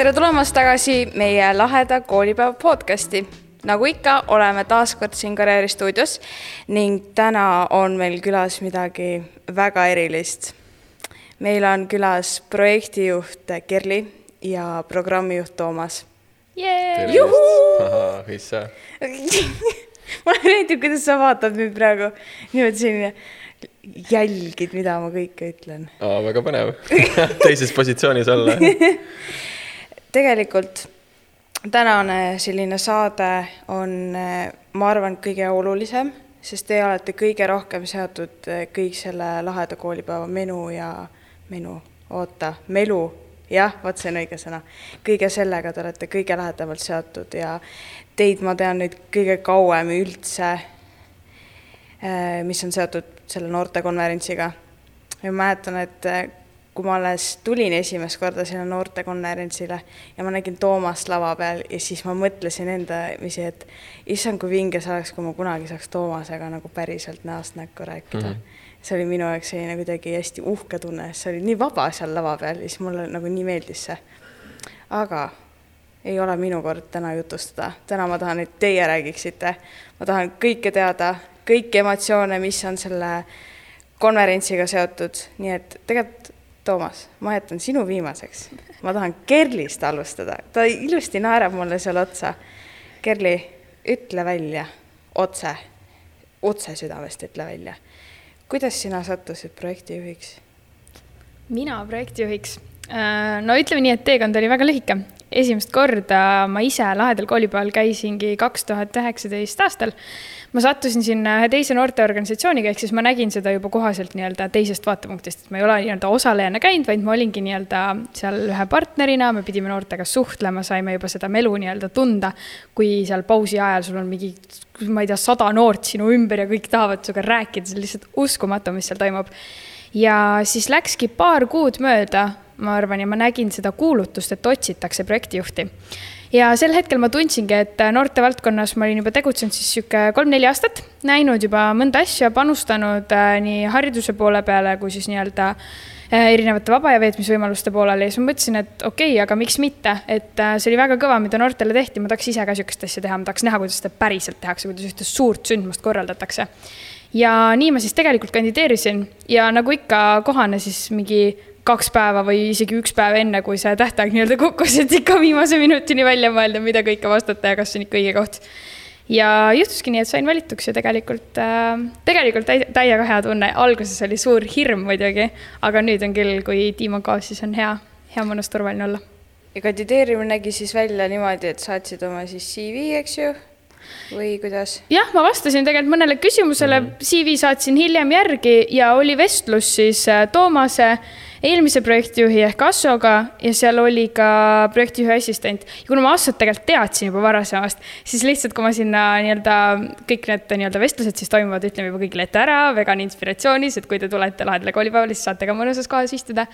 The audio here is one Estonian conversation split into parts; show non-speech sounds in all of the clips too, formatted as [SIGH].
tere tulemast tagasi meie laheda koolipäeva podcasti. nagu ikka, oleme taas kord siin Karjääri stuudios ning täna on meil külas midagi väga erilist. meil on külas projektijuht Kerli ja programmijuht Toomas. hõissa. [LAUGHS] mulle meeldib, kuidas sa vaatad mind praegu niimoodi selline jälgid, mida ma kõike ütlen. väga põnev [LAUGHS] teises positsioonis olla [LAUGHS] tegelikult tänane selline saade on, ma arvan, kõige olulisem, sest te olete kõige rohkem seotud kõik selle laheda koolipäeva menu ja menu, oota, melu, jah, vot see on õige sõna. kõige sellega te olete kõige lähedamalt seotud ja teid ma tean nüüd kõige kauem üldse, mis on seotud selle noortekonverentsiga. ja mäletan, et eh, kui ma alles tulin esimest korda sinna noortekonverentsile ja ma nägin Toomast lava peal ja siis ma mõtlesin endamisi, et issand, kui vinge see oleks, kui ma kunagi saaks Toomasega nagu päriselt näost näkku rääkida mm. -hmm see oli minu jaoks selline kuidagi hästi uhke tunne, sa olid nii vaba seal lava peal ja siis mulle nagu nii meeldis see. aga ei ole minu kord täna jutustada, täna ma tahan, et teie räägiksite. ma tahan kõike teada, kõiki emotsioone, mis on selle konverentsiga seotud, nii et tegelikult Toomas, ma jätan sinu viimaseks. ma tahan Kerlist alustada, ta ilusti naerab mulle seal otsa. Kerli, ütle välja otse, otse südamest ütle välja. kuidas sina sattusid projektijuhiks? mina projektijuhiks? Äh, no ütleme nii, et teekond oli väga lühike. esimest korda ma ise lahedal koolipäeval käisingi kaks tuhat üheksateist aastal ma sattusin sinna ühe teise noorteorganisatsiooniga, ehk siis ma nägin seda juba kohaselt nii-öelda teisest vaatepunktist, et ma ei ole nii-öelda osalejana käinud, vaid ma olingi nii-öelda seal ühe partnerina, me pidime noortega suhtlema, saime juba seda melu nii-öelda tunda. kui seal pausi ajal sul on mingi, ma ei tea, sada noort sinu ümber ja kõik tahavad sinuga rääkida, see on lihtsalt uskumatu, mis seal toimub. ja siis läkski paar kuud mööda, ma arvan, ja ma nägin seda kuulutust, et otsitakse projektijuhti ja sel hetkel ma tundsingi, et noortevaldkonnas ma olin juba tegutsenud siis sihuke kolm-neli aastat, näinud juba mõnda asja, panustanud äh, nii hariduse poole peale kui siis nii-öelda äh, erinevate vaba aja veetmisvõimaluste pooleli ja siis ma mõtlesin, et okei okay,, aga miks mitte, et äh, see oli väga kõva, mida noortele tehti, ma tahaks ise ka sihukest asja teha, ma tahaks näha, kuidas seda päriselt tehakse, kuidas ühte suurt sündmust korraldatakse. ja nii ma siis tegelikult kandideerisin. Ja nagu ikka kohane siis mingi kaks päeva või isegi üks päev enne, kui see tähtaeg nii-öelda kukkus, et ikka viimase minutini välja mõelda, mida kõike vastata ja kas see on ikka õige koht. ja juhtuski nii, et sain valituks ja tegelikult äh,, tegelikult täiega hea tunne, alguses oli suur hirm muidugi, aga nüüd on küll, kui tiim on kaas, siis on hea, hea mõnus turvaline olla. ja kandideerimine nägi siis välja niimoodi, et saatsid oma siis CV, eks ju või kuidas? jah, ma vastasin tegelikult mõnele küsimusele mm, -hmm. CV saatsin hiljem järgi ja oli vestlus siis äh, Toomase eelmise projektijuhi ehk Assoga ja seal oli ka projektijuhi assistent. ja kuna ma Assot tegelikult teadsin juba varasemast, siis lihtsalt, kui ma sinna nii-öelda kõik need nii-öelda vestlused siis toimuvad, ütleme juba kõigile ette ära, vegan inspiratsioonis, et kui te tulete lahedale koolipäevale, siis saate ka mõnusas kohas istuda.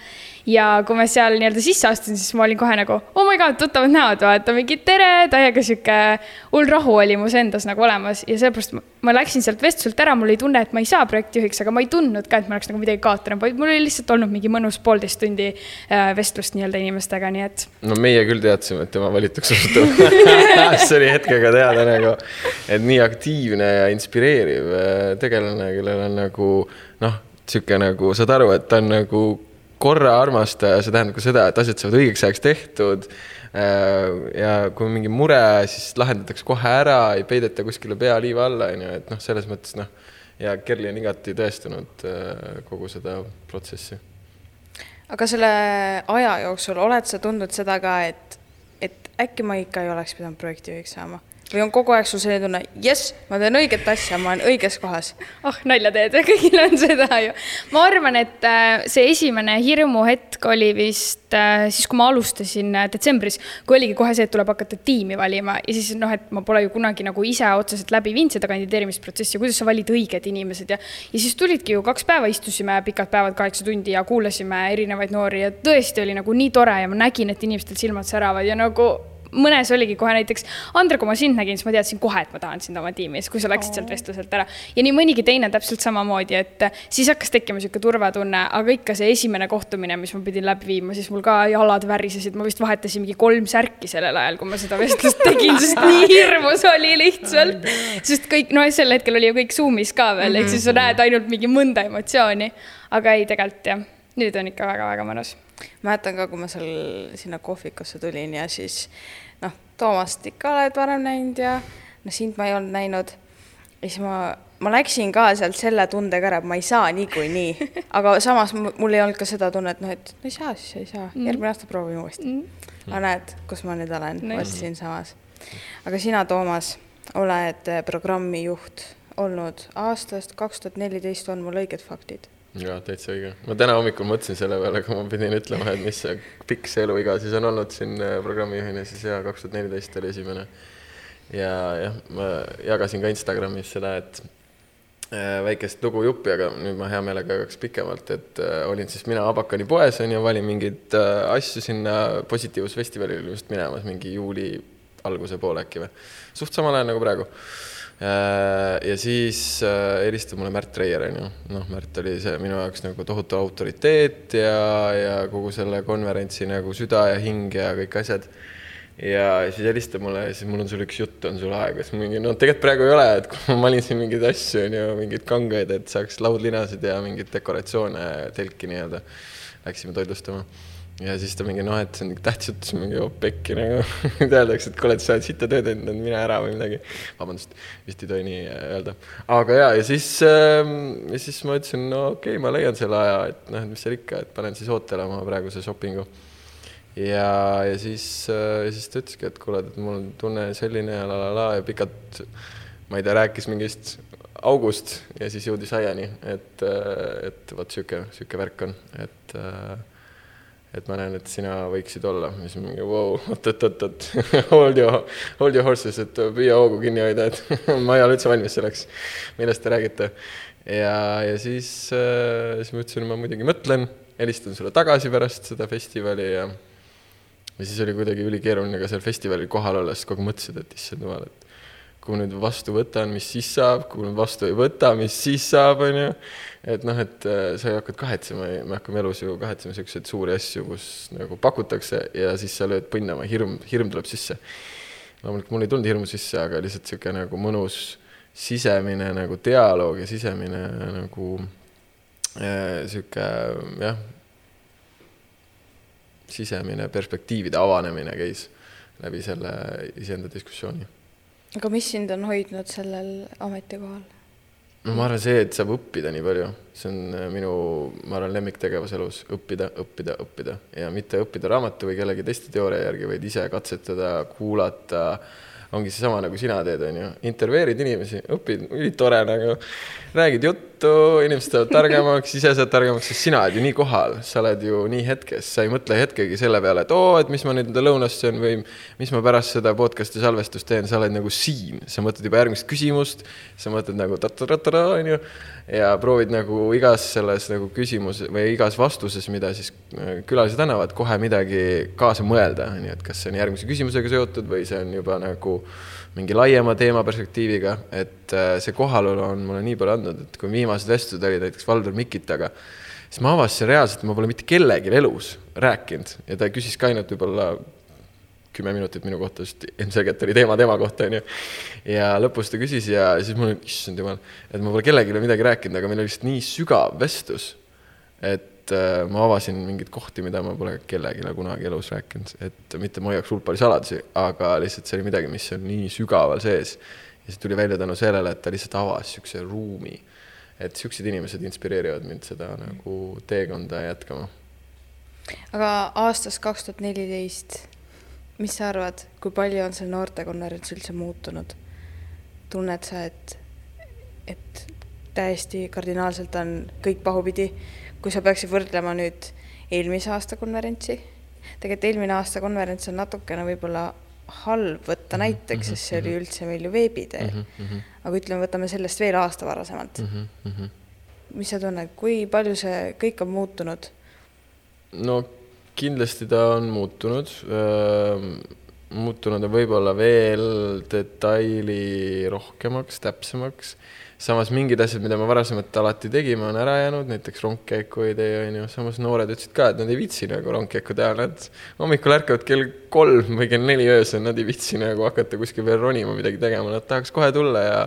ja kui ma seal nii-öelda sisse astusin, siis ma olin kohe nagu, oh my god, tuttavad näod, vaata mingi tere, täiega sihuke hull rahu oli mu endas nagu olemas ja sellepärast ma läksin sealt vestluselt ära, mul oli tunne, et ma ei saa projektijuhiks, aga ma ei tundnud ka, et ma oleks nagu midagi kaotanud, vaid mul oli lihtsalt olnud mingi mõnus poolteist tundi äh, vestlust nii-öelda inimestega, nii et. no meie küll teadsime, et tema valituks osutub [LAUGHS] see oli hetkega teada nagu, et nii aktiivne ja inspireeriv äh, tegelane, kellel on nagu noh, sihuke nagu saad aru, et ta on nagu korra armastaja, see tähendab ka seda, et asjad saavad õigeks ajaks tehtud Äh, ja kui on mingi mure, siis lahendatakse kohe ära, ei peideta kuskile pea liiva alla, on ju, et noh, selles mõttes noh, ja Kerli on igati tõestanud kogu seda protsessi. Aga selle aja jooksul oled sa tundnud seda ka, et, et äkki ma ikka ei oleks pidanud projektijuhiks saama? Või on kogu aeg sul selline tunne, jess, ma teen õiget asja, ma olen õiges kohas? oh, nalja teed, [LAUGHS] kõigil on seda ju. ma arvan, et äh, see esimene hirmuhetk oli vist äh, siis, kui ma alustasin äh, detsembris, kui oligi kohe see, et tuleb hakata tiimi valima ja siis noh, et ma pole ju kunagi nagu ise otseselt läbi viinud seda kandideerimisprotsessi, kuidas sa valid õiged inimesed ja, ja siis tulidki ju kaks päeva, istusime pikad päevad, kaheksa tundi ja kuulasime erinevaid noori ja tõesti oli nagu nii tore ja ma nägin, et inimestel silmad säravad ja nagu mõnes oligi kohe näiteks, Andre, kui ma sind nägin, siis ma teadsin kohe, et ma tahan sind oma tiimi, siis kui sa läksid sealt vestluselt ära. ja nii mõnigi teine täpselt samamoodi, et siis hakkas tekkima sihuke turvatunne, aga ikka see esimene kohtumine, mis ma pidin läbi viima, siis mul ka jalad värisesid, ma vist vahetasin mingi kolm särki sellel ajal, kui ma seda vestlust tegin, sest nii [LAUGHS] hirmus oli lihtsalt. sest kõik, no sel hetkel oli ju kõik Zoom'is ka veel, ehk siis sa näed ainult mingi mõnda emotsiooni. aga ei, tegelikult jah, nüüd on ikka väga-väga mõnus mäletan ka, kui ma seal sinna kohvikusse tulin ja siis noh, Toomast ikka oled varem näinud ja no sind ma ei olnud näinud. ja siis ma, ma läksin ka sealt selle tundega ära, et ma ei saa niikuinii, [LAUGHS] aga samas mul ei olnud ka seda tunnet, noh, et no ei saa, siis ei saa mm., järgmine aasta proovime uuesti mm.. aga näed, kus ma nüüd olen nice., vot siinsamas. aga sina, Toomas, oled programmi juht olnud aastast kaks tuhat neliteist, on mul õiged faktid? Jaa, täitsa õige. ma täna hommikul mõtlesin selle peale, kui ma pidin ütlema, et mis see pikk see eluiga siis on olnud siin äh, programmijuhina, siis jaa, kaks tuhat neliteist oli esimene. ja jah, ma jagasin ka Instagramis seda, et äh, väikest lugu juppi, aga nüüd ma hea meelega jagaks pikemalt, et äh, olin siis mina Abakani poes, on ju, valin mingeid äh, asju sinna positiivsusfestivalile just minemas, mingi juuli alguse poole äkki või. suht samal ajal nagu praegu ja siis äh, helistas mulle Märt Reier, onju. noh, Märt oli see minu jaoks nagu tohutu autoriteet ja, ja kogu selle konverentsi nagu süda ja hing ja kõik asjad. ja siis helistab mulle ja siis mul on sulle üks jutt, on sul aega, siis mingi, no tegelikult praegu ei ole, et kui ma valin siin mingeid asju, onju, mingeid kangeid, et saaks laudlinasid ja mingeid dekoratsioone, telki nii-öelda. Läksime toitlustama ja siis ta mingi noh, et see on tähtis jutt, siis mingi oh pekki nagu [LAUGHS] öeldakse, et kuule, et sa oled sitta tööd teinud, et mine ära või midagi. vabandust, vist ei tohi nii äh, öelda. aga ja, ja siis äh,, ja siis ma ütlesin, no okei okay,, ma leian selle aja, et noh, et mis seal ikka, et panen siis ootele oma praeguse shopping'u. ja, ja siis äh,, siis ta ütleski, et kuule, et mul on tunne selline ja la la la ja pikalt, ma ei tea, rääkis mingist august ja siis jõudis aiani, et, äh, et vot sihuke, sihuke värk on, et äh, et ma näen, et sina võiksid olla, siis mingi vau oot-oot-oot, [LAUGHS] hold your, hold your horses, et püüa hoogu kinni hoida, et [LAUGHS] ma ei ole üldse valmis selleks, millest te räägite. ja, ja siis äh,, siis ma ütlesin, ma muidugi mõtlen, helistan sulle tagasi pärast seda festivali ja ja siis oli kuidagi ülikeeruline ka seal festivalil kohal olla, sest kogu aeg mõtlesid, et issand jumal, et kui nüüd vastu võtan, mis siis saab, kui nüüd vastu ei võta, mis siis saab, on ju. et noh, et äh, sa ei hakkad kahetsema, me hakkame elus ju kahetsema niisuguseid suuri asju, kus nagu pakutakse ja siis sa lööd pinnama, hirm, hirm tuleb sisse. loomulikult mul ei tulnud hirmu sisse, aga lihtsalt niisugune nagu mõnus sisemine nagu dialoog ja sisemine nagu niisugune äh, jah, sisemine perspektiivide avanemine käis läbi selle iseenda diskussiooni aga mis sind on hoidnud sellel ametikohal? no ma arvan, see, et saab õppida nii palju, see on äh, minu, ma arvan, lemmiktegevus elus, õppida, õppida, õppida. Ja mitte õppida raamatu või kellegi teiste teooria järgi, vaid ise katsetada, kuulata. Ongi seesama, nagu sina teed, on ju, intervjueerid inimesi, õpid, ülitore nagu, räägid juttu, inimesed saavad targemaks, ise saad targemaks, sest sina oled ju nii kohal, sa oled ju nii hetkes, sa ei mõtle hetkegi selle peale, et oo, et mis ma nüüd lõunast söön või mis ma pärast seda podcast'i salvestust teen, sa oled nagu siin, sa mõtled juba järgmist küsimust, sa mõtled nagu ta-ta-ta-ta, on ju, ja proovid nagu igas selles nagu küsimus või igas vastuses, mida siis äh, külalised annavad, kohe midagi kaasa mõelda, ju, et kas see on järgmise küsimusega seotud või see on juba nagu mingi laiema teema perspektiiviga, et äh, see kohalolu on mulle nii palju andnud, et kui viimased vestlused olid näiteks Valdur Mikitaga, siis ma avastasin reaalselt, et ma pole mitte kellelgi elus rääkinud ja ta küsis ka ainult võib-olla kümme minutit minu kohta, sest ilmselgelt oli teema tema kohta, onju. ja lõpus ta küsis ja siis mul, issand jumal, et ma pole kellelegi midagi rääkinud, aga meil oli lihtsalt nii sügav vestlus, et et äh, ma avasin mingeid kohti, mida ma pole kellelegi kunagi elus rääkinud, et mitte ma hoiaks hull palju saladusi, aga lihtsalt see oli midagi, mis on nii sügaval sees. ja see tuli välja tänu sellele, et ta lihtsalt avas niisuguse ruumi. et niisugused inimesed inspireerivad mind seda nagu teekonda jätkama. aga aastast kaks tuhat neliteist, mis sa arvad, kui palju on see noortekonverents üldse muutunud? tunned sa, et, et täiesti kardinaalselt on kõik pahupidi kui sa peaksid võrdlema nüüd eelmise aasta konverentsi, tegelikult eelmine aasta konverents on natukene võib-olla halb võtta mhm, näiteks, sest see oli mhm. üldse meil ju veebiteel mm. -hmm. aga ütleme, võtame sellest veel aasta varasemalt mm. -hmm. mis sa tunned, kui palju see kõik on muutunud? no kindlasti ta on muutunud. muutunud on võib-olla veel detaili rohkemaks, täpsemaks samas mingid asjad, mida me varasemalt alati tegime, on ära jäänud, näiteks rongkäiku ei tee, onju, samas noored ütlesid ka, et nad ei viitsi nagu rongkäiku teha, nad hommikul ärkavad kell kolm või kell neli öösel, nad ei viitsi nagu hakata kuskil veel ronima, midagi tegema, nad tahaks kohe tulla ja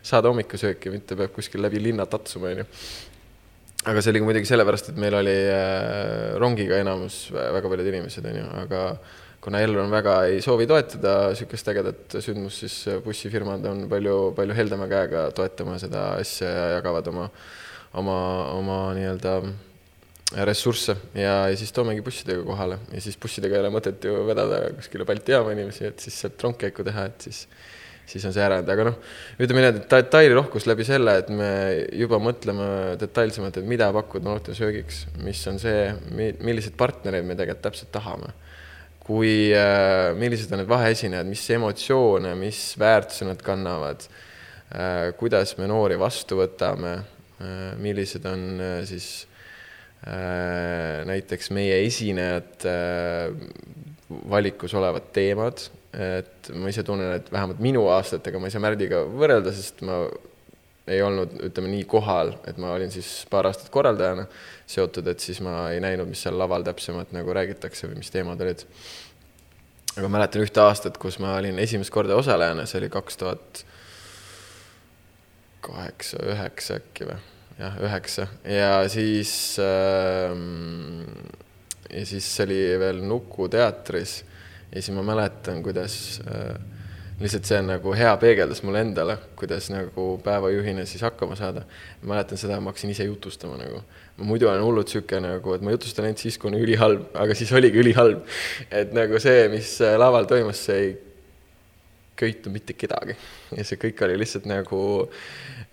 saada hommikusööki, mitte peab kuskil läbi linna tatsuma, onju. Aga see oli ka muidugi sellepärast, et meil oli äh, rongiga enamus väga paljud inimesed, onju, aga kuna Elron väga ei soovi toetada niisugust ägedat sündmust, siis bussifirmad on palju, palju heldema käega toetama seda asja ja jagavad oma, oma, oma nii-öelda ressursse. Ja, ja siis toomegi bussidega kohale. Ja siis bussidega ei ole mõtet ju vedada kuskile Balti jaama inimesi, et siis sealt rongkäiku teha, et siis, siis on see ära, aga noh, ütleme nii, et detailirohkus läbi selle, et me juba mõtleme detailsemalt, et mida pakkuda noorte söögiks, mis on see, milliseid partnereid me tegelikult täpselt tahame kui, äh, millised on need vaheesinejad, mis emotsioone, mis väärtusi nad kannavad, äh, kuidas me noori vastu võtame, äh, millised on siis näiteks meie esinejate valikus olevad teemad, et ma ise tunnen, et vähemalt minu aastatega ma ei saa Märdiga võrrelda, sest ma ei olnud, ütleme nii kohal, et ma olin siis paar aastat korraldajana seotud, et siis ma ei näinud, mis seal laval täpsemalt nagu räägitakse või mis teemad olid. aga mäletan ühte aastat, kus ma olin esimest korda osalejana, see oli kaks tuhat kaheksa, üheksa äkki või, jah, üheksa. Ja siis äh, ja siis see oli veel Nuku teatris. Ja siis ma mäletan, kuidas äh, lihtsalt see on nagu hea peegeldas mulle endale, kuidas nagu päevajuhina siis hakkama saada. mäletan seda, ma hakkasin ise jutustama nagu. ma muidu olen hullult sihuke nagu, et ma jutustan ainult siis, kui on ülihalb, aga siis oligi ülihalb. et nagu see, mis laval toimus, see ei köitnud mitte kedagi. Ja see kõik oli lihtsalt nagu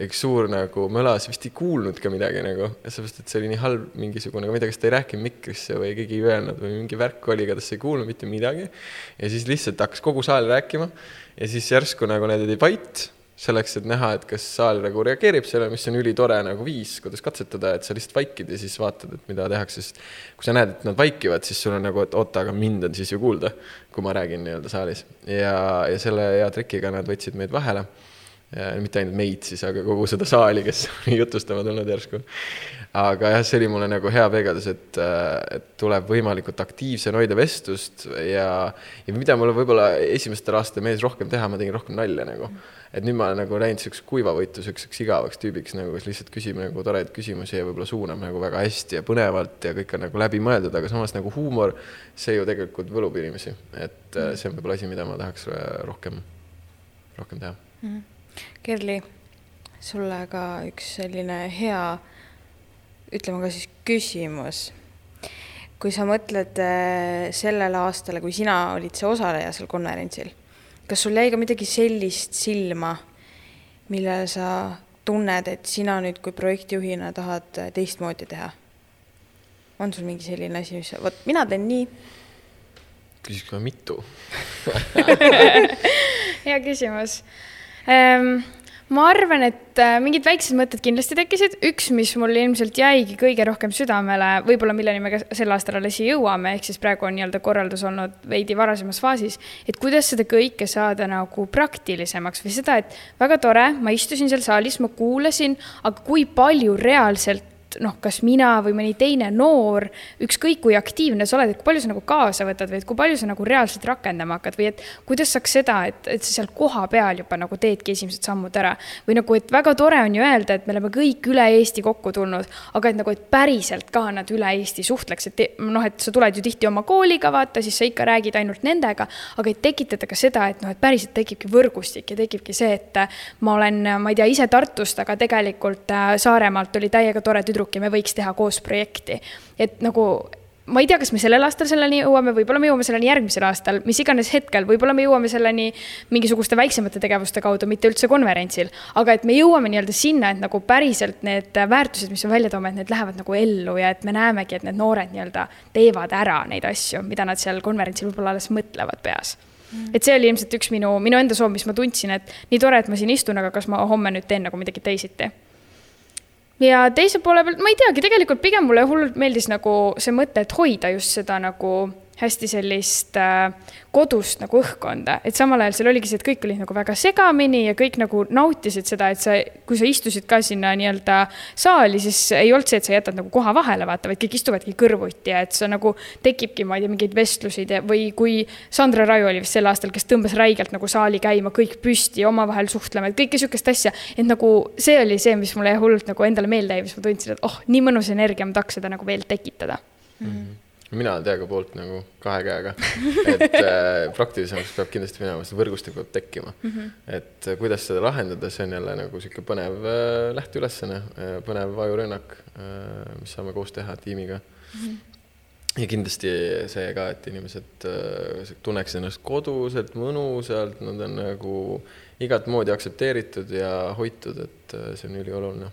üks suur nagu möla, sa vist ei kuulnud ka midagi nagu, sellepärast et see oli nii halb mingisugune, ma ei tea, kas ta ei rääkinud mikrisse või keegi ei öelnud või mingi värk oli, igatahes sa ei kuulnud mitte midagi. ja siis lihtsalt hakkas kogu saal rääkima. Ja siis järsku nagu need olid vait, selleks, et näha, et kas saal nagu reageerib sellele, mis on ülitore nagu viis, kuidas katsetada, et sa lihtsalt vaikid ja siis vaatad, et mida tehakse, sest kui sa näed, et nad vaikivad, siis sul on nagu, et oota, aga mind on siis ju kuulda, kui ma räägin nii-öelda saalis. ja, ja selle hea trikiga nad võtsid meid vahele mitte ainult meid siis, aga kogu seda saali, kes [LAUGHS] jutustama tulnud järsku. aga jah, see oli mulle nagu hea peegeldus, et, et tuleb võimalikult aktiivsena hoida vestlust ja, ja mida mulle võib-olla esimestel aastatel meeldis rohkem teha, ma tegin rohkem nalja nagu. et nüüd ma olen nagu läinud siukseks kuivavõitu, siukseks igavaks tüübiks nagu, kes lihtsalt küsib nagu toredaid küsimusi ja võib-olla suunab nagu väga hästi ja põnevalt ja kõik on nagu läbimõeldud, aga samas nagu huumor, see ju tegelikult võlub inimesi, et mm. see on võib-olla asi, mida ma tahaks rohkem, rohkem teha mm Kerli, sulle ka üks selline hea, ütleme ka siis küsimus. kui sa mõtled äh, sellele aastale, kui sina olid see osaleja seal konverentsil, kas sul jäi ka midagi sellist silma, millele sa tunned, et sina nüüd kui projektijuhina tahad teistmoodi teha? on sul mingi selline asi, mis, vot mina teen nii. küsiks kohe mitu [LAUGHS] [LAUGHS] hea küsimus ma arvan, et äh, mingid väiksed mõtted kindlasti tekkisid, üks, mis mul ilmselt jäigi kõige rohkem südamele, võib-olla milleni me ka sel aastal alles jõuame, ehk siis praegu on nii-öelda korraldus olnud veidi varasemas faasis, et kuidas seda kõike saada nagu praktilisemaks või seda, et väga tore, ma istusin seal saalis, ma kuulasin, aga kui palju reaalselt et noh, kas mina või mõni teine noor, ükskõik kui aktiivne sa oled, et kui palju sa nagu kaasa võtad või et kui palju sa nagu reaalselt rakendama hakkad või et kuidas saaks seda, et, et sa seal kohapeal juba nagu teedki esimesed sammud ära. või nagu, et väga tore on ju öelda, et me oleme kõik üle Eesti kokku tulnud, aga et nagu, et päriselt ka nad üle Eesti suhtleks, et noh, et sa tuled ju tihti oma kooliga, vaata, siis sa ikka räägid ainult nendega, aga et tekitada ka seda, et noh, et päriselt tekibki võrgustik ja tekibki see, et ma olen, ma ei tea, ise Tartust, aga tegelikult äh, Saaremaalt oli täiega tore tüdruk tüdruk ja me võiks teha koos projekti. et nagu ma ei tea, kas me sellel aastal selleni jõuame, võib-olla me jõuame selleni järgmisel aastal, mis iganes hetkel, võib-olla me jõuame selleni mingisuguste väiksemate tegevuste kaudu, mitte üldse konverentsil. aga et me jõuame nii-öelda sinna, et nagu päriselt need väärtused, mis me välja toome, et need lähevad nagu ellu ja et me näemegi, et need noored nii-öelda teevad ära neid asju, mida nad seal konverentsil võib-olla alles mõtlevad peas mm. et see oli ilmselt üks minu, minu enda soov, mis ma tundsin, et nii tore, et ma siin istun, aga kas ma homme nüüd teen nagu midagi teisiti ja teise poole pealt, ma ei teagi, tegelikult pigem mulle hullult meeldis nagu see mõte, et hoida just seda nagu hästi sellist äh, kodust nagu õhkkonda, et samal ajal seal oligi see, et kõik olid nagu väga segamini ja kõik nagu nautisid seda, et sa, kui sa istusid ka sinna nii-öelda saali, siis ei olnud see, et sa jätad nagu koha vahele, vaata, vaid kõik istuvadki kõrvuti ja et sa nagu tekibki, ma ei tea, mingeid vestlusi või kui Sandra Raju oli vist sel aastal, kes tõmbas räigelt nagu saali käima, kõik püsti, omavahel suhtlema, et kõike sihukest asja. et nagu see oli see, mis mulle hullult nagu endale meelde jäi, mis ma tundsin, et oh, nii mõnus energia, ma tahaks seda nagu veel tekitada mm. -hmm mina olen teiega poolt nagu kahe käega, et [LAUGHS] äh, praktilisemaks peab kindlasti minema, see võrgustik peab tekkima mm. -hmm. et äh, kuidas seda lahendada, see on jälle nagu sihuke põnev äh, lähteülesanne äh,, põnev ajurünnak äh,, mis saame koos teha tiimiga mm. -hmm ja kindlasti see ka, et inimesed äh, tunneks ennast koduselt, mõnusalt, nad on nagu igat moodi aktsepteeritud ja hoitud, et äh, see on ülioluline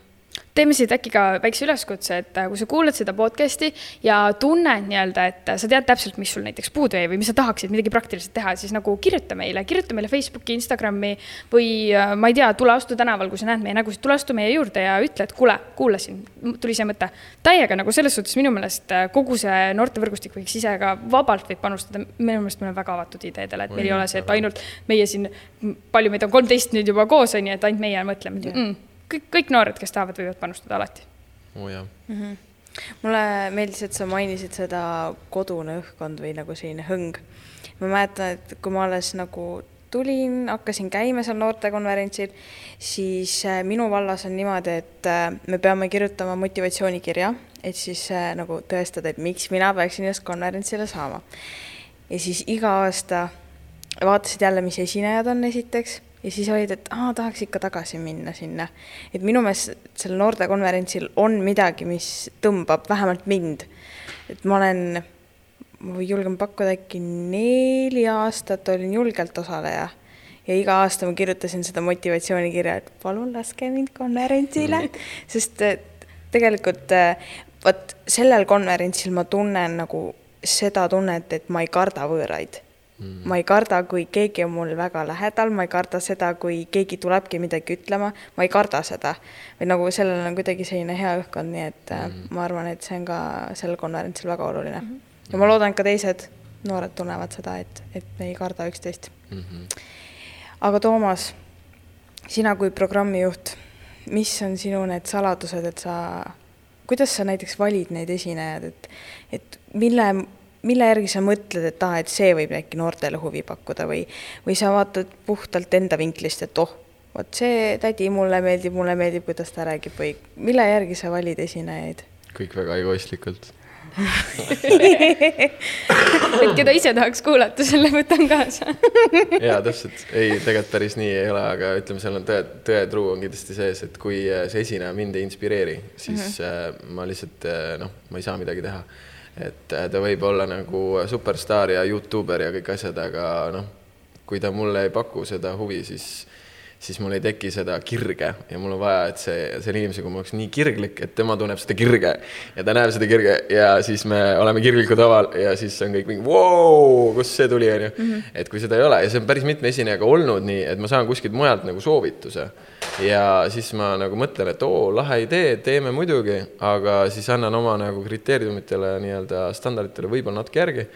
teeme siit äkki ka väikse üleskutse, et äh, kui sa kuulad seda podcast'i ja tunned nii-öelda, et sa tead täpselt, mis sul näiteks puudu jäi või mis sa tahaksid midagi praktiliselt teha, siis nagu kirjuta meile, kirjuta meile Facebooki, Instagrami või äh, ma ei tea, tule astu tänaval, kui sa näed meie nägusid, tule astu meie juurde ja ütle, et kuule, kuulasin, tuli see mõte. täiega nagu selles suhtes minu meelest äh, kogu see noortevõrgustik võiks ise ka vabalt võib panustada, minu meelest me oleme väga avatud ideedele, et meil ei ole see, et ainult meie siin, palju meid on, kolmteist nüüd juba koos on ju, et ainult meie mõtleme. Mm kõik, kõik noored, kes tahavad, võivad panustada alati. oo oh, mm. -hmm. mulle meeldis, et sa mainisid seda kodune õhkkond või nagu selline hõng. ma mäletan, et kui ma alles nagu tulin, hakkasin käima seal noortekonverentsil, siis äh, minu vallas on niimoodi, et äh, me peame kirjutama motivatsioonikirja, et siis äh, nagu tõestada, et miks mina peaksin just konverentsile saama. ja siis iga aasta vaatasid jälle, mis esinejad on esiteks ja siis olid, et aa, tahaks ikka tagasi minna sinna. et minu meelest sellel noortekonverentsil on midagi, mis tõmbab vähemalt mind. et ma olen, ma julgen pakkuda, äkki neli aastat olin julgelt osaleja ja iga aasta ma kirjutasin seda motivatsioonikirja, et palun laske mind konverentsile, sest tegelikult vot sellel konverentsil ma tunnen nagu seda tunnet, et ma ei karda võõraid Mm. ma ei karda, kui keegi on mul väga lähedal, ma ei karda seda, kui keegi tulebki midagi ütlema, ma ei karda seda. või nagu sellel on kuidagi selline hea õhkkond, nii et mm. ma arvan, et see on ka sellel konverentsil väga oluline mm. -hmm. ja ma loodan, et ka teised noored tunnevad seda, et, et me ei karda üksteist mm. -hmm. aga Toomas, sina kui programmijuht, mis on sinu need saladused, et sa, kuidas sa näiteks valid neid esinejaid, et, et mille mille järgi sa mõtled, et aa ah,, et see võib äkki noortele huvi pakkuda või, või sa vaatad puhtalt enda vinklist, et oh, vot see tädi mulle meeldib, mulle meeldib, kuidas ta räägib või mille järgi sa valid esinejaid? kõik väga egoistlikult [LAUGHS] et keda ise tahaks kuulata, selle võtan kaasa [LAUGHS] jaa, täpselt, ei, tegelikult päris nii ei ole, aga ütleme, seal on tõe, tõetruu on kindlasti sees, et kui see esineja mind ei inspireeri, siis mm -hmm. ma lihtsalt noh, ma ei saa midagi teha et äh, ta võib olla nagu superstaar ja Youtuber ja kõik asjad, aga noh, kui ta mulle ei paku seda huvi, siis, siis mul ei teki seda kirge ja mul on vaja, et see, selle inimesega ma oleks nii kirglik, et tema tunneb seda kirge ja ta näeb seda kirge ja siis me oleme kirglikud aval ja siis on kõik mingi vau, kust see tuli, onju. Mhm. et kui seda ei ole ja see on päris mitme esinejaga olnud nii, et ma saan kuskilt mujalt nagu soovituse ja siis ma nagu mõtlen, et oo, lahe idee, teeme muidugi, aga siis annan oma nagu kriteeriumitele nii-öelda standarditele võib-olla natuke järgi.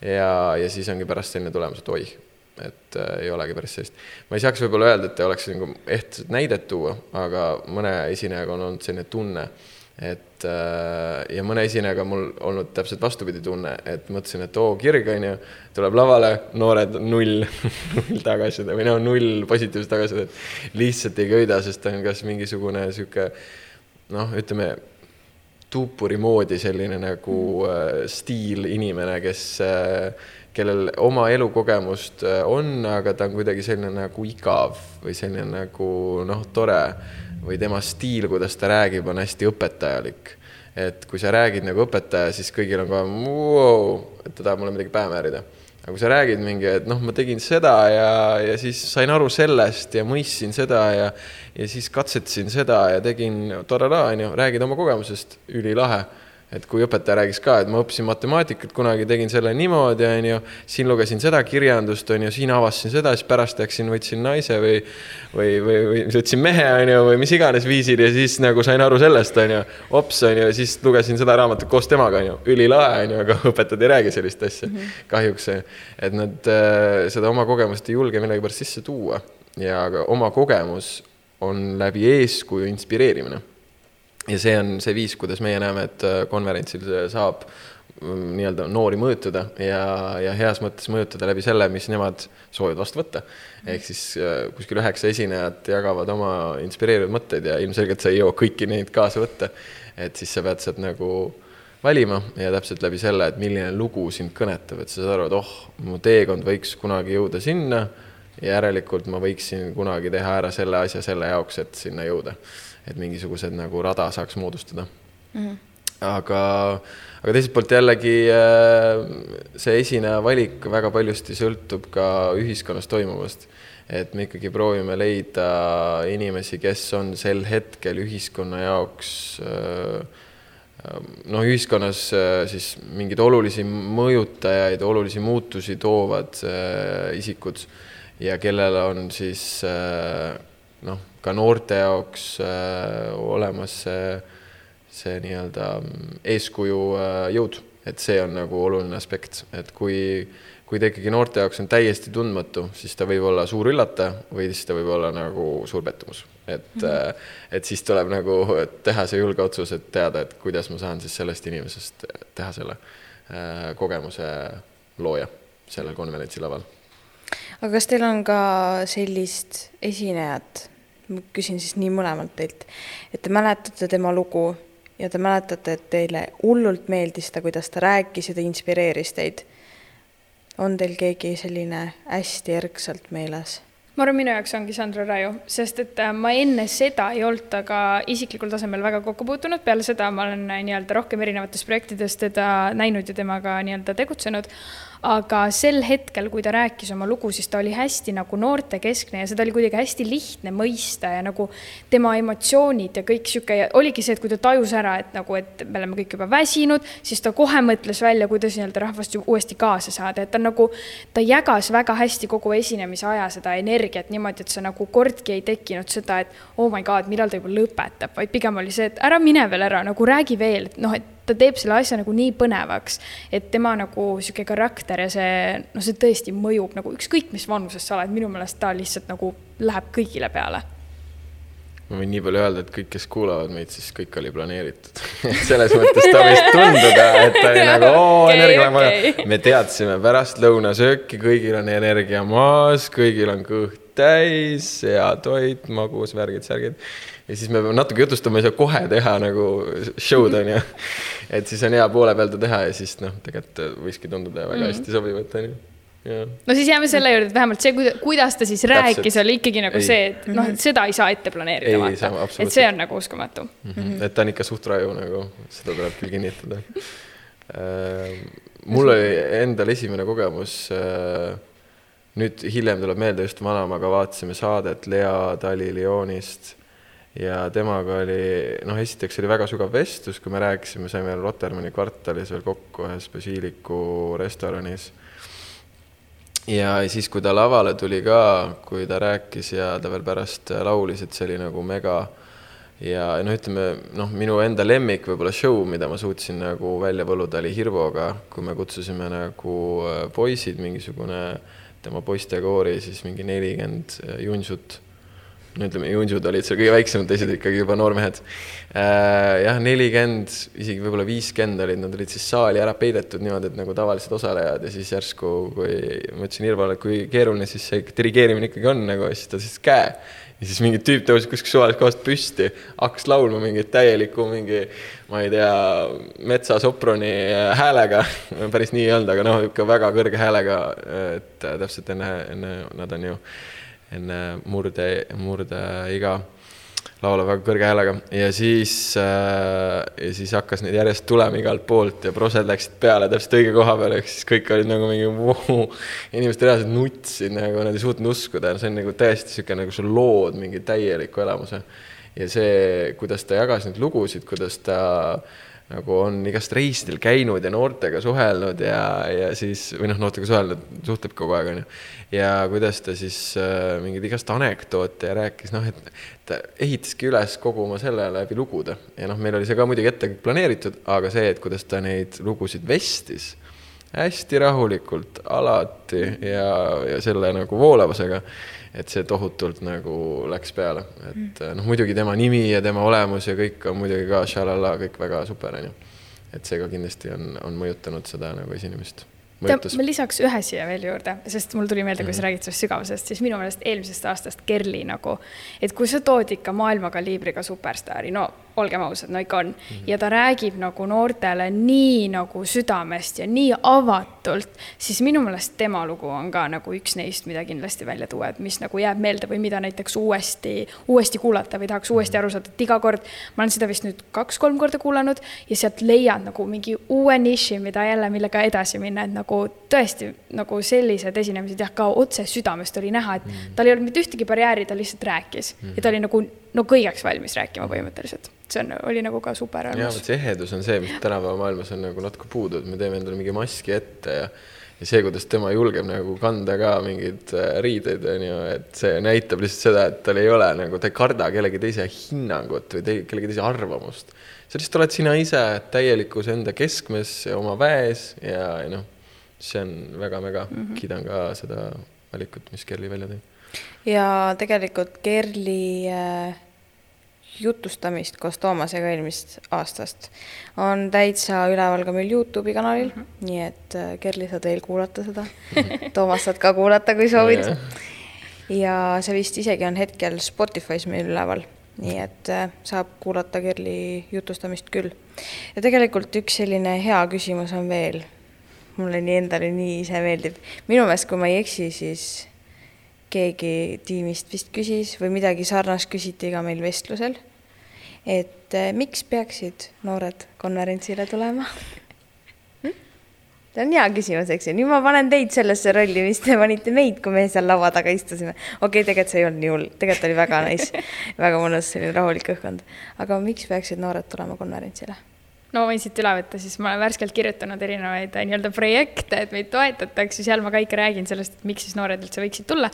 ja, ja siis ongi pärast selline tulemus, et oih, et äh, ei olegi päris sellist. ma ei saaks võib-olla öelda, et oleks nagu ehtset näidet tuua, aga mõne esinejaga on olnud selline tunne et äh, ja mõne esinejaga mul olnud täpselt vastupidi tunne, et mõtlesin, et oo, kirg on ju, tuleb lavale, noored null [LAUGHS] null tagasisidet või no null positiivset tagasisidet. lihtsalt ei köida, sest ta on kas mingisugune sihuke noh, ütleme tuupuri moodi selline nagu äh, stiil inimene, kes äh, kellel oma elukogemust äh, on, aga ta on kuidagi selline nagu igav või selline nagu noh, tore või tema stiil, kuidas ta räägib, on hästi õpetajalik. et kui sa räägid nagu õpetaja, siis kõigil on kohe wow, et ta tahab mulle midagi pähe määrida. aga kui sa räägid mingi, et noh, ma tegin seda ja, ja siis sain aru sellest ja mõistsin seda ja, ja siis katsetasin seda ja tegin torada, onju, räägid oma kogemusest, ülilahe et kui õpetaja rääkis ka, et ma õppisin matemaatikat, kunagi tegin selle niimoodi, on ju, siin lugesin seda kirjandust, on ju, siin avastasin seda, siis pärast läksin, võtsin naise või või, või, või võtsin mehe, on ju, või mis iganes viisil ja siis nagu sain aru sellest, on ju, ops, on ju, siis lugesin seda raamatut koos temaga, on ju, ülilahe, on ju, aga [LAUGHS] õpetajad ei räägi sellist asja mm -hmm. kahjuks, et nad äh, seda oma kogemust ei julge millegipärast sisse tuua. Ja oma kogemus on läbi eeskuju inspireerimine ja see on see viis, kuidas meie näeme, et äh, konverentsil saab mm, nii-öelda noori mõjutada ja, ja heas mõttes mõjutada läbi selle, mis nemad soovivad vastu võtta. ehk siis äh, kuskil üheksa esinejat jagavad oma inspireerivaid mõtteid ja ilmselgelt sa ei jõua kõiki neid kaasa võtta. et siis sa pead sealt nagu valima ja täpselt läbi selle, et milline lugu sind kõnetab, et sa saad aru, et oh, mu teekond võiks kunagi jõuda sinna. Järelikult ma võiksin kunagi teha ära selle asja selle jaoks, et sinna jõuda et mingisugused nagu rada saaks moodustada mm. -hmm. aga, aga teiselt poolt jällegi äh, see esineja valik väga paljusti sõltub ka ühiskonnas toimuvast. et me ikkagi proovime leida inimesi, kes on sel hetkel ühiskonna jaoks äh, noh, ühiskonnas äh, siis mingeid olulisi mõjutajaid, olulisi muutusi toovad isikud ja kellel on siis noh ka noorte jaoks äh, olemas see, see nii-öelda eeskuju äh, jõud, et see on nagu oluline aspekt, et kui, kui ta ikkagi noorte jaoks on täiesti tundmatu, siis ta võib olla suur üllataja või siis ta võib olla nagu suur pettumus. et mm, -hmm. et siis tuleb nagu teha see julge otsus, et teada, et kuidas ma saan siis sellest inimesest teha selle äh, kogemuse looja sellel konverentsilaval aga kas teil on ka sellist esinejat, ma küsin siis nii mõlemalt teilt, et te mäletate tema lugu ja te mäletate, et teile hullult meeldis ta, kuidas ta rääkis ja ta inspireeris teid. on teil keegi selline hästi erksalt meeles? ma arvan, minu jaoks ongi Sandra Raju, sest et äh, ma enne seda ei olnud temaga isiklikul tasemel väga kokku puutunud, peale seda ma olen äh, nii-öelda rohkem erinevates projektides teda näinud ja temaga nii-öelda tegutsenud aga sel hetkel, kui ta rääkis oma lugu, siis ta oli hästi nagu noortekeskne ja seda oli kuidagi hästi lihtne mõista ja nagu tema emotsioonid ja kõik sihuke ja oligi see, et kui ta tajus ära, et nagu, et me oleme kõik juba väsinud, siis ta kohe mõtles välja, kuidas nii-öelda rahvast uuesti kaasa saada, et ta nagu, ta jagas väga hästi kogu esinemise aja seda energiat niimoodi, et sa nagu kordki ei tekkinud seda, et oh my god, millal ta juba lõpetab, vaid pigem oli see, et ära mine veel ära, nagu räägi veel, et noh, et ta teeb selle asja nagu nii põnevaks, et tema nagu sihuke karakter ja see, noh, see tõesti mõjub nagu ükskõik, mis vanuses sa oled, minu meelest ta lihtsalt nagu läheb kõigile peale. Ma võin nii palju öelda, et kõik, kes kuulavad meid, siis kõik oli planeeritud. [LAUGHS] Selles mõttes ta võis tunduda, et ta oli nagu oo okay,, energia on vaja. okay.. me teadsime pärast lõunasööki, kõigil on energia maas, kõigil on kõht täis, hea toit, magus, värgid, särgid ja siis me peame natuke jutustama, ei saa kohe teha nagu show'd on ju. et siis on hea poole peal ta teha ja siis noh, tegelikult võiski tunduda väga mm. hästi sobivat on ju Ja. no siis jääme selle juurde, et vähemalt see, kuidas ta siis Täpselt. rääkis, oli ikkagi nagu ei. see, et noh, et seda ei saa ette planeerida, vaata. et see on nagu uskumatu mm. -hmm. et ta on ikka suht raju nagu, seda tuleb küll kinnitada äh, [LAUGHS] mul oli endal esimene kogemus äh, nüüd hiljem tuleb meelde just vanaemaga vaatasime saadet Lea Tali Lyonist ja temaga oli, noh, esiteks oli väga sügav vestlus, kui me rääkisime, saime Rotermanni kvartalis veel kokku ühes Basiiliku restoranis. ja siis, kui ta lavale tuli ka, kui ta rääkis ja ta veel pärast laulis, et see oli nagu mega ja noh, ütleme noh, minu enda lemmik võib-olla show, mida ma suutsin nagu välja võluda, oli Hirvoga, kui me kutsusime nagu äh, poisid, mingisugune tema poistekoori, siis mingi nelikümmend junsut no ütleme, junsud olid seal kõige väiksemad, teised ikkagi juba noormehed äh,. jah, nelikümmend, isegi võib-olla viiskümmend olid, nad olid siis saali ära peidetud niimoodi, et nagu tavalised osalejad ja siis järsku, kui ma ütlesin Irvale, et kui keeruline siis see dirigeerimine ikkagi on nagu, siis ta siis käe. ja siis mingi tüüp tõusis kuskilt suvalisest kohast püsti, hakkas laulma mingit täielikku mingi, ma ei tea, metsasoproni häälega [LAUGHS] päris nii ei olnud, aga noh, ikka väga kõrge häälega, et täpselt enne, enne nad on ju enne murde, murdeiga laulab väga kõrge häälega. Ja siis äh,, ja siis hakkas neid järjest tulema igalt poolt ja prosed läksid peale täpselt õige koha peale, ehk siis kõik olid nagu mingi vau, inimesed reaalselt nutsid nagu, nad ei suutnud uskuda, see on nagu täiesti niisugune, nagu sa lood mingi täieliku elamuse. ja see, kuidas ta jagas neid lugusid, kuidas ta nagu on igast reisidel käinud ja noortega suhelnud ja, ja siis, või noh, noortega suhelnud, suhtleb kogu aeg, onju. ja kuidas ta siis äh, mingeid igast anekdoote ja rääkis, noh, et ta ehitaski üles kogu oma selle läbi lugude ja noh, meil oli see ka muidugi ette planeeritud, aga see, et kuidas ta neid lugusid vestis hästi rahulikult, alati ja, ja selle nagu voolavusega et see tohutult nagu läks peale, et mm. noh, muidugi tema nimi ja tema olemus ja kõik on muidugi ka šalala, kõik väga super, onju. et see ka kindlasti on, on mõjutanud seda nagu esinemist mõjutas. ma lisaks ühe siia veel juurde, sest mul tuli meelde, kui sa mhm. räägid sellest sügavusest, siis minu meelest eelmisest aastast Kerli nagu, et kui sa tood ikka maailmakaliibriga superstaari, no olgem ausad, no ikka on mm. -hmm. ja ta räägib nagu noortele nii nagu südamest ja nii avatult, siis minu meelest tema lugu on ka nagu üks neist, mida kindlasti välja tuua, et mis nagu jääb meelde või mida näiteks uuesti, uuesti kuulata või tahaks uuesti aru saada, et iga kord, ma olen seda vist nüüd kaks-kolm korda kuulanud ja sealt leiad nagu mingi uue niši, mida jälle, millega edasi minna, et nagu tõesti nagu sellised esinemised jah, ka otse südamest oli näha, et mm. tal ei olnud mitte ühtegi barjääri, ta lihtsalt rääkis mm. ja ta oli nagu no kõigeks valmis rääkima põhimõtteliselt see on, oli nagu ka super arvamus. jaa, vot see ehedus on see, mis tänapäeva maailmas on nagu natuke puudu, et me teeme endale mingi maski ette ja ja see, kuidas tema julgeb nagu kanda ka mingeid äh, riideid, on ju, et see näitab lihtsalt seda, et tal ei ole nagu, ta ei karda kellegi teise hinnangut või te, kellegi teise arvamust. sa lihtsalt oled sina ise täielikus enda keskmes ja oma väes ja, ja noh, see on väga-väga mm, -hmm. kiidan ka seda valikut, mis Kerli välja tõi. ja tegelikult Kerli äh jutustamist koos Toomasega eelmisest aastast on täitsa üleval ka meil Youtube'i kanalil mm, -hmm. nii et äh, Kerli, saad veel kuulata seda. [LAUGHS] Toomas saad ka kuulata, kui soovid yeah.. ja see vist isegi on hetkel Spotify's meil üleval, nii et äh, saab kuulata Kerli jutustamist küll. ja tegelikult üks selline hea küsimus on veel. mulle nii endale nii ise meeldib. minu meelest, kui ma ei eksi, siis keegi tiimist vist küsis või midagi sarnast küsiti ka meil vestlusel. et eh, miks peaksid noored konverentsile tulema hm? see on hea küsimus, eks ju, nüüd ma panen teid sellesse rolli, mis te panite meid, kui me seal laua taga istusime. okei okay,, tegelikult see ei olnud nii hull, tegelikult oli väga nice, [LAUGHS] väga mõnus, selline rahulik õhkkond. aga miks peaksid noored tulema konverentsile? No ma võin siit üle võtta, siis ma olen värskelt kirjutanud erinevaid äh, nii-öelda projekte, et meid toetatakse, seal ma ka ikka räägin sellest, et miks siis noored üldse võiksid tulla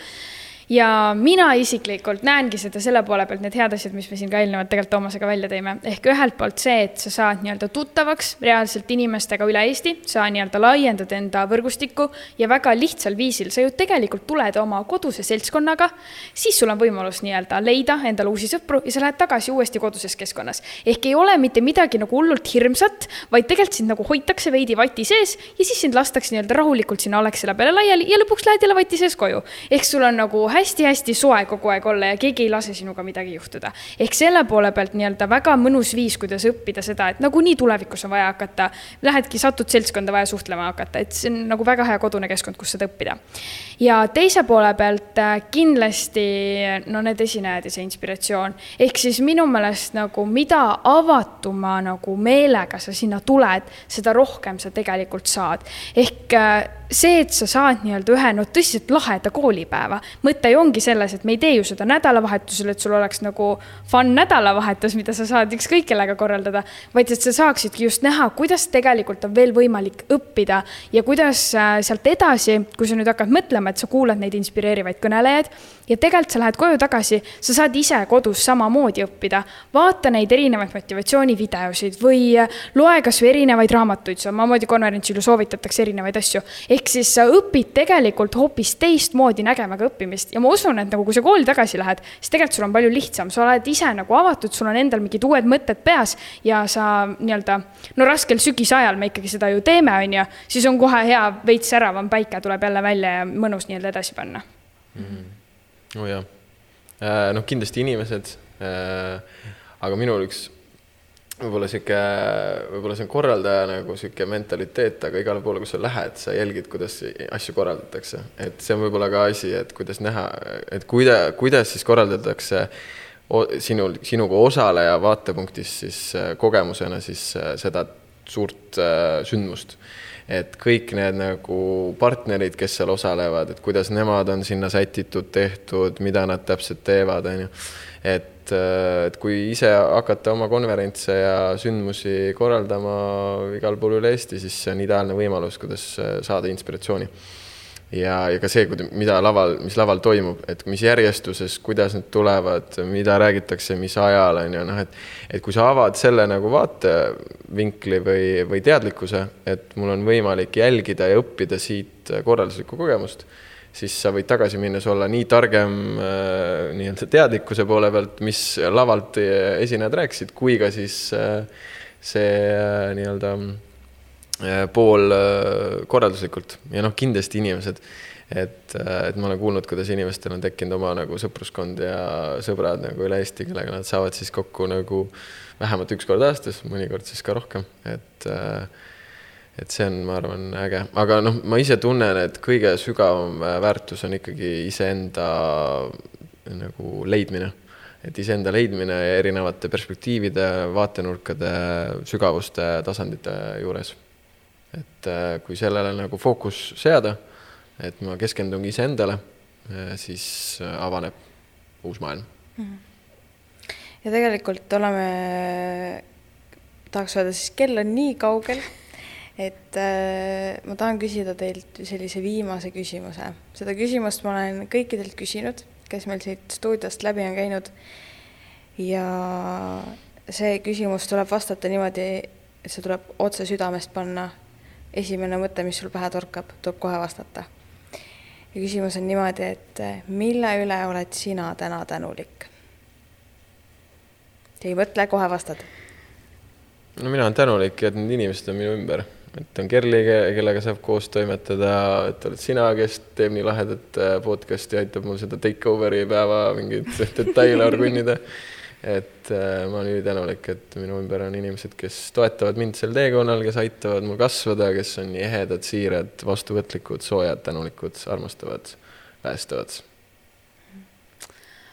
ja mina isiklikult näengi seda selle poole pealt, need head asjad, mis me siin ka eelnevalt tegelikult Toomasega välja tõime, ehk ühelt poolt see, et sa saad nii-öelda tuttavaks reaalselt inimestega üle Eesti, sa nii-öelda laiendad enda võrgustikku ja väga lihtsal viisil, sa ju tegelikult tuled oma koduse seltskonnaga, siis sul on võimalus nii-öelda leida endale uusi sõpru ja sa lähed tagasi uuesti koduses keskkonnas. ehk ei ole mitte midagi nagu hullult hirmsat, vaid tegelikult sind nagu hoitakse veidi vati sees ja siis sind lastakse nii-öelda rahulikult sinna Alexela peale laiali ja lõpuks lähed jälle vati sees koju. ehk sul on nagu hästi hästi-hästi soe kogu aeg olla ja keegi ei lase sinuga midagi juhtuda. ehk selle poole pealt nii-öelda väga mõnus viis, kuidas õppida seda, et nagunii tulevikus on vaja hakata, lähedki, satud seltskonda vaja suhtlema hakata, et see on nagu väga hea kodune keskkond, kus seda õppida. ja teise poole pealt äh, kindlasti no need esinejad ja see inspiratsioon, ehk siis minu meelest nagu mida avatuma nagu meelega sa sinna tuled, seda rohkem sa tegelikult saad. ehk äh, see, et sa saad nii-öelda ühe no tõsiselt laheda koolipäeva, mõte ju ongi selles, et me ei tee ju seda nädalavahetusel, et sul oleks nagu fun nädalavahetus, mida sa saad ükskõik kellega korraldada, vaid et sa saaksidki just näha, kuidas tegelikult on veel võimalik õppida ja kuidas äh, sealt edasi, kui sa nüüd hakkad mõtlema, et sa kuulad neid inspireerivaid kõnelejaid ja tegelikult sa lähed koju tagasi, sa saad ise kodus samamoodi õppida. vaata neid erinevaid motivatsioonivideosid või äh, loe kasvõi erinevaid raamatuid, samamoodi konverentsil ju soovitatakse erinevaid asju ehk siis sa õpid tegelikult hoopis teistmoodi nägema ka õppimist ja ma usun, et nagu kui sa kooli tagasi lähed, siis tegelikult sul on palju lihtsam, sa oled ise nagu avatud, sul on endal mingid uued mõtted peas ja sa nii-öelda, no raskel sügisajal me ikkagi seda ju teeme, on ju, siis on kohe hea veits säravam päike tuleb jälle välja ja mõnus nii-öelda edasi panna mm. -hmm. Oh jah, äh, noh, kindlasti inimesed, äh, aga minul üks võib-olla sihuke, võib-olla see on korraldaja nagu sihuke mentaliteet, aga igale poole, kus sa lähed, sa jälgid, kuidas asju korraldatakse. et see on võib-olla ka asi, et kuidas näha, et kuida-, kuidas siis korraldatakse sinul, sinuga osaleja vaatepunktist siis äh, kogemusena siis äh, seda suurt äh, sündmust. Et kõik need nagu partnerid, kes seal osalevad, et kuidas nemad on sinna sätitud, tehtud, mida nad täpselt teevad, on ju. et et, et kui ise hakata oma konverentse ja sündmusi korraldama igal pool üle Eesti, siis see on ideaalne võimalus, kuidas saada inspiratsiooni ja, ja ka see, mida laval, mis laval toimub, et mis järjestuses, kuidas need tulevad, mida räägitakse, mis ajal on ju noh, et et kui sa avad selle nagu vaatevinkli või, või teadlikkuse, et mul on võimalik jälgida ja õppida siit korralduslikku kogemust, siis sa võid tagasi minnes olla nii targem äh, nii-öelda teadlikkuse poole pealt, mis lavalt esinejad rääkisid, kui ka siis äh, see äh, nii-öelda pool äh, korralduslikult. Ja noh, kindlasti inimesed, et, äh, et ma olen kuulnud, kuidas inimestel on tekkinud oma nagu sõpruskond ja sõbrad nagu üle Eesti, kellega nad saavad siis kokku nagu vähemalt üks kord aastas, mõnikord siis ka rohkem, et et see on, ma arvan, äge, aga noh, ma ise tunnen, et kõige sügavam väärtus on ikkagi iseenda nagu leidmine. Et iseenda leidmine erinevate perspektiivide, vaatenurkade, sügavuste, tasandite juures et äh, kui sellele nagu fookus seada, et ma keskendungi iseendale, äh, siis äh, avaneb uus maailm mm. -hmm. ja tegelikult oleme, tahaks öelda siis, kell on nii kaugel, et äh, ma tahan küsida teilt sellise viimase küsimuse. seda küsimust ma olen kõikidelt küsinud, kes meil siit stuudiost läbi on käinud. ja see küsimus tuleb vastata niimoodi, et see tuleb otse südamest panna esimene mõte, mis sul pähe torkab, tuleb kohe vastata. ja küsimus on niimoodi, et eh, mille üle oled sina täna tänulik? ei mõtle, kohe vastad. no mina olen tänulik, et need inimesed on minu ümber, et on Kerli, kellega saab koos toimetada, et oled sina, kes teeb nii lahedat eh, podcast'i, aitab mul seda take over'i päeva mingeid [LAUGHS] detaile orgunnida et äh, ma olen ülitänulik, et minu ümber on inimesed, kes toetavad mind sel teekonnal, kes aitavad mul kasvada, kes on nii ehedad, siirad, vastuvõtlikud, soojad, tänulikud, armastavad, päästavad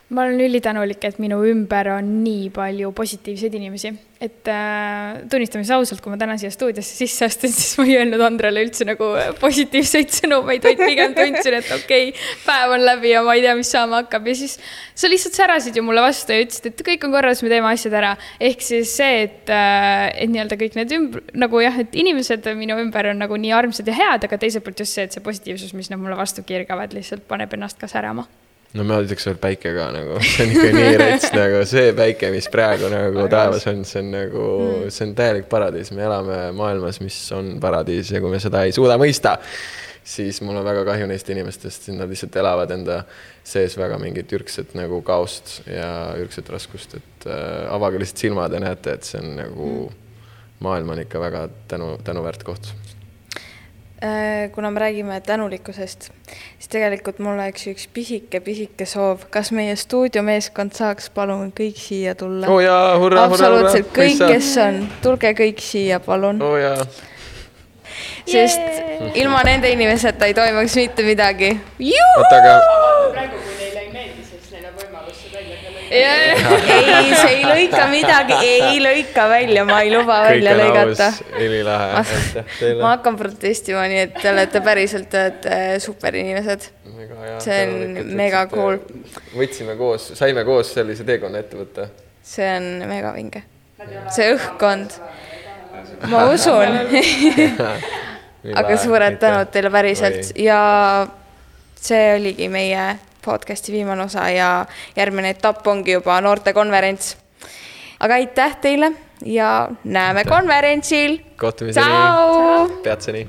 ma olen ülitänulik, et minu ümber on nii palju positiivseid inimesi, et äh, tunnistame siis ausalt, kui ma täna siia stuudiosse sisse astun, siis ma ei öelnud Andrele üldse nagu positiivseid sõnumeid, vaid pigem tundsin, et okei okay,, päev on läbi ja ma ei tea, mis saama hakkab. Ja siis sa lihtsalt särasid ju mulle vastu ja ütlesid, et kõik on korras, me teeme asjad ära. ehk siis see, et äh,, et nii-öelda kõik need ümber, nagu jah, et inimesed minu ümber on nagu nii armsad ja head, aga teiselt poolt just see, et see positiivsus, mis nad mulle vastu kirgavad, lihtsalt paneb ennast ka särama no ma ütleks veel päike ka nagu, [LAUGHS] see on ikka nii rets nagu see päike, mis praegu nagu taevas on, see on nagu mm., see on täielik paradiis, me elame maailmas, mis on paradiis ja kui me seda ei suuda mõista, siis mul on väga kahju neist inimestest, nad lihtsalt elavad enda sees väga mingit ürgset nagu kaost ja ürgset raskust, et äh, avage lihtsalt silmad ja näete, et see on nagu mm., maailm on ikka väga tänu, tänuväärt koht kuna me räägime tänulikkusest, siis tegelikult mul oleks üks pisike-pisike soov, kas meie stuudiomeeskond saaks palun kõik siia tulla oh? absoluutselt kõik, kes on, tulge kõik siia, palun oh. sest yeah. ilma nende inimeseta ei toimuks mitte midagi. praegu, kui neile ei meeldi, siis neil on võimalus see välja ei, [LAUGHS] see ei lõika midagi, ei lõika välja, ma ei luba välja lõigata. ülilahe, aitäh teile. ma hakkan protestima, nii et te olete päriselt, te olete superinimesed. see on mega cool. võtsime koos, saime koos sellise teekonna ette võtta. see on mega vinge. see õhkkond, ma usun [LAUGHS] aga suured tänud teile päriselt ja see oligi meie podcast'i viimane osa ja järgmine etapp ongi juba noortekonverents. aga aitäh teile ja näeme aitäh. konverentsil. kohtumiseni. peatseni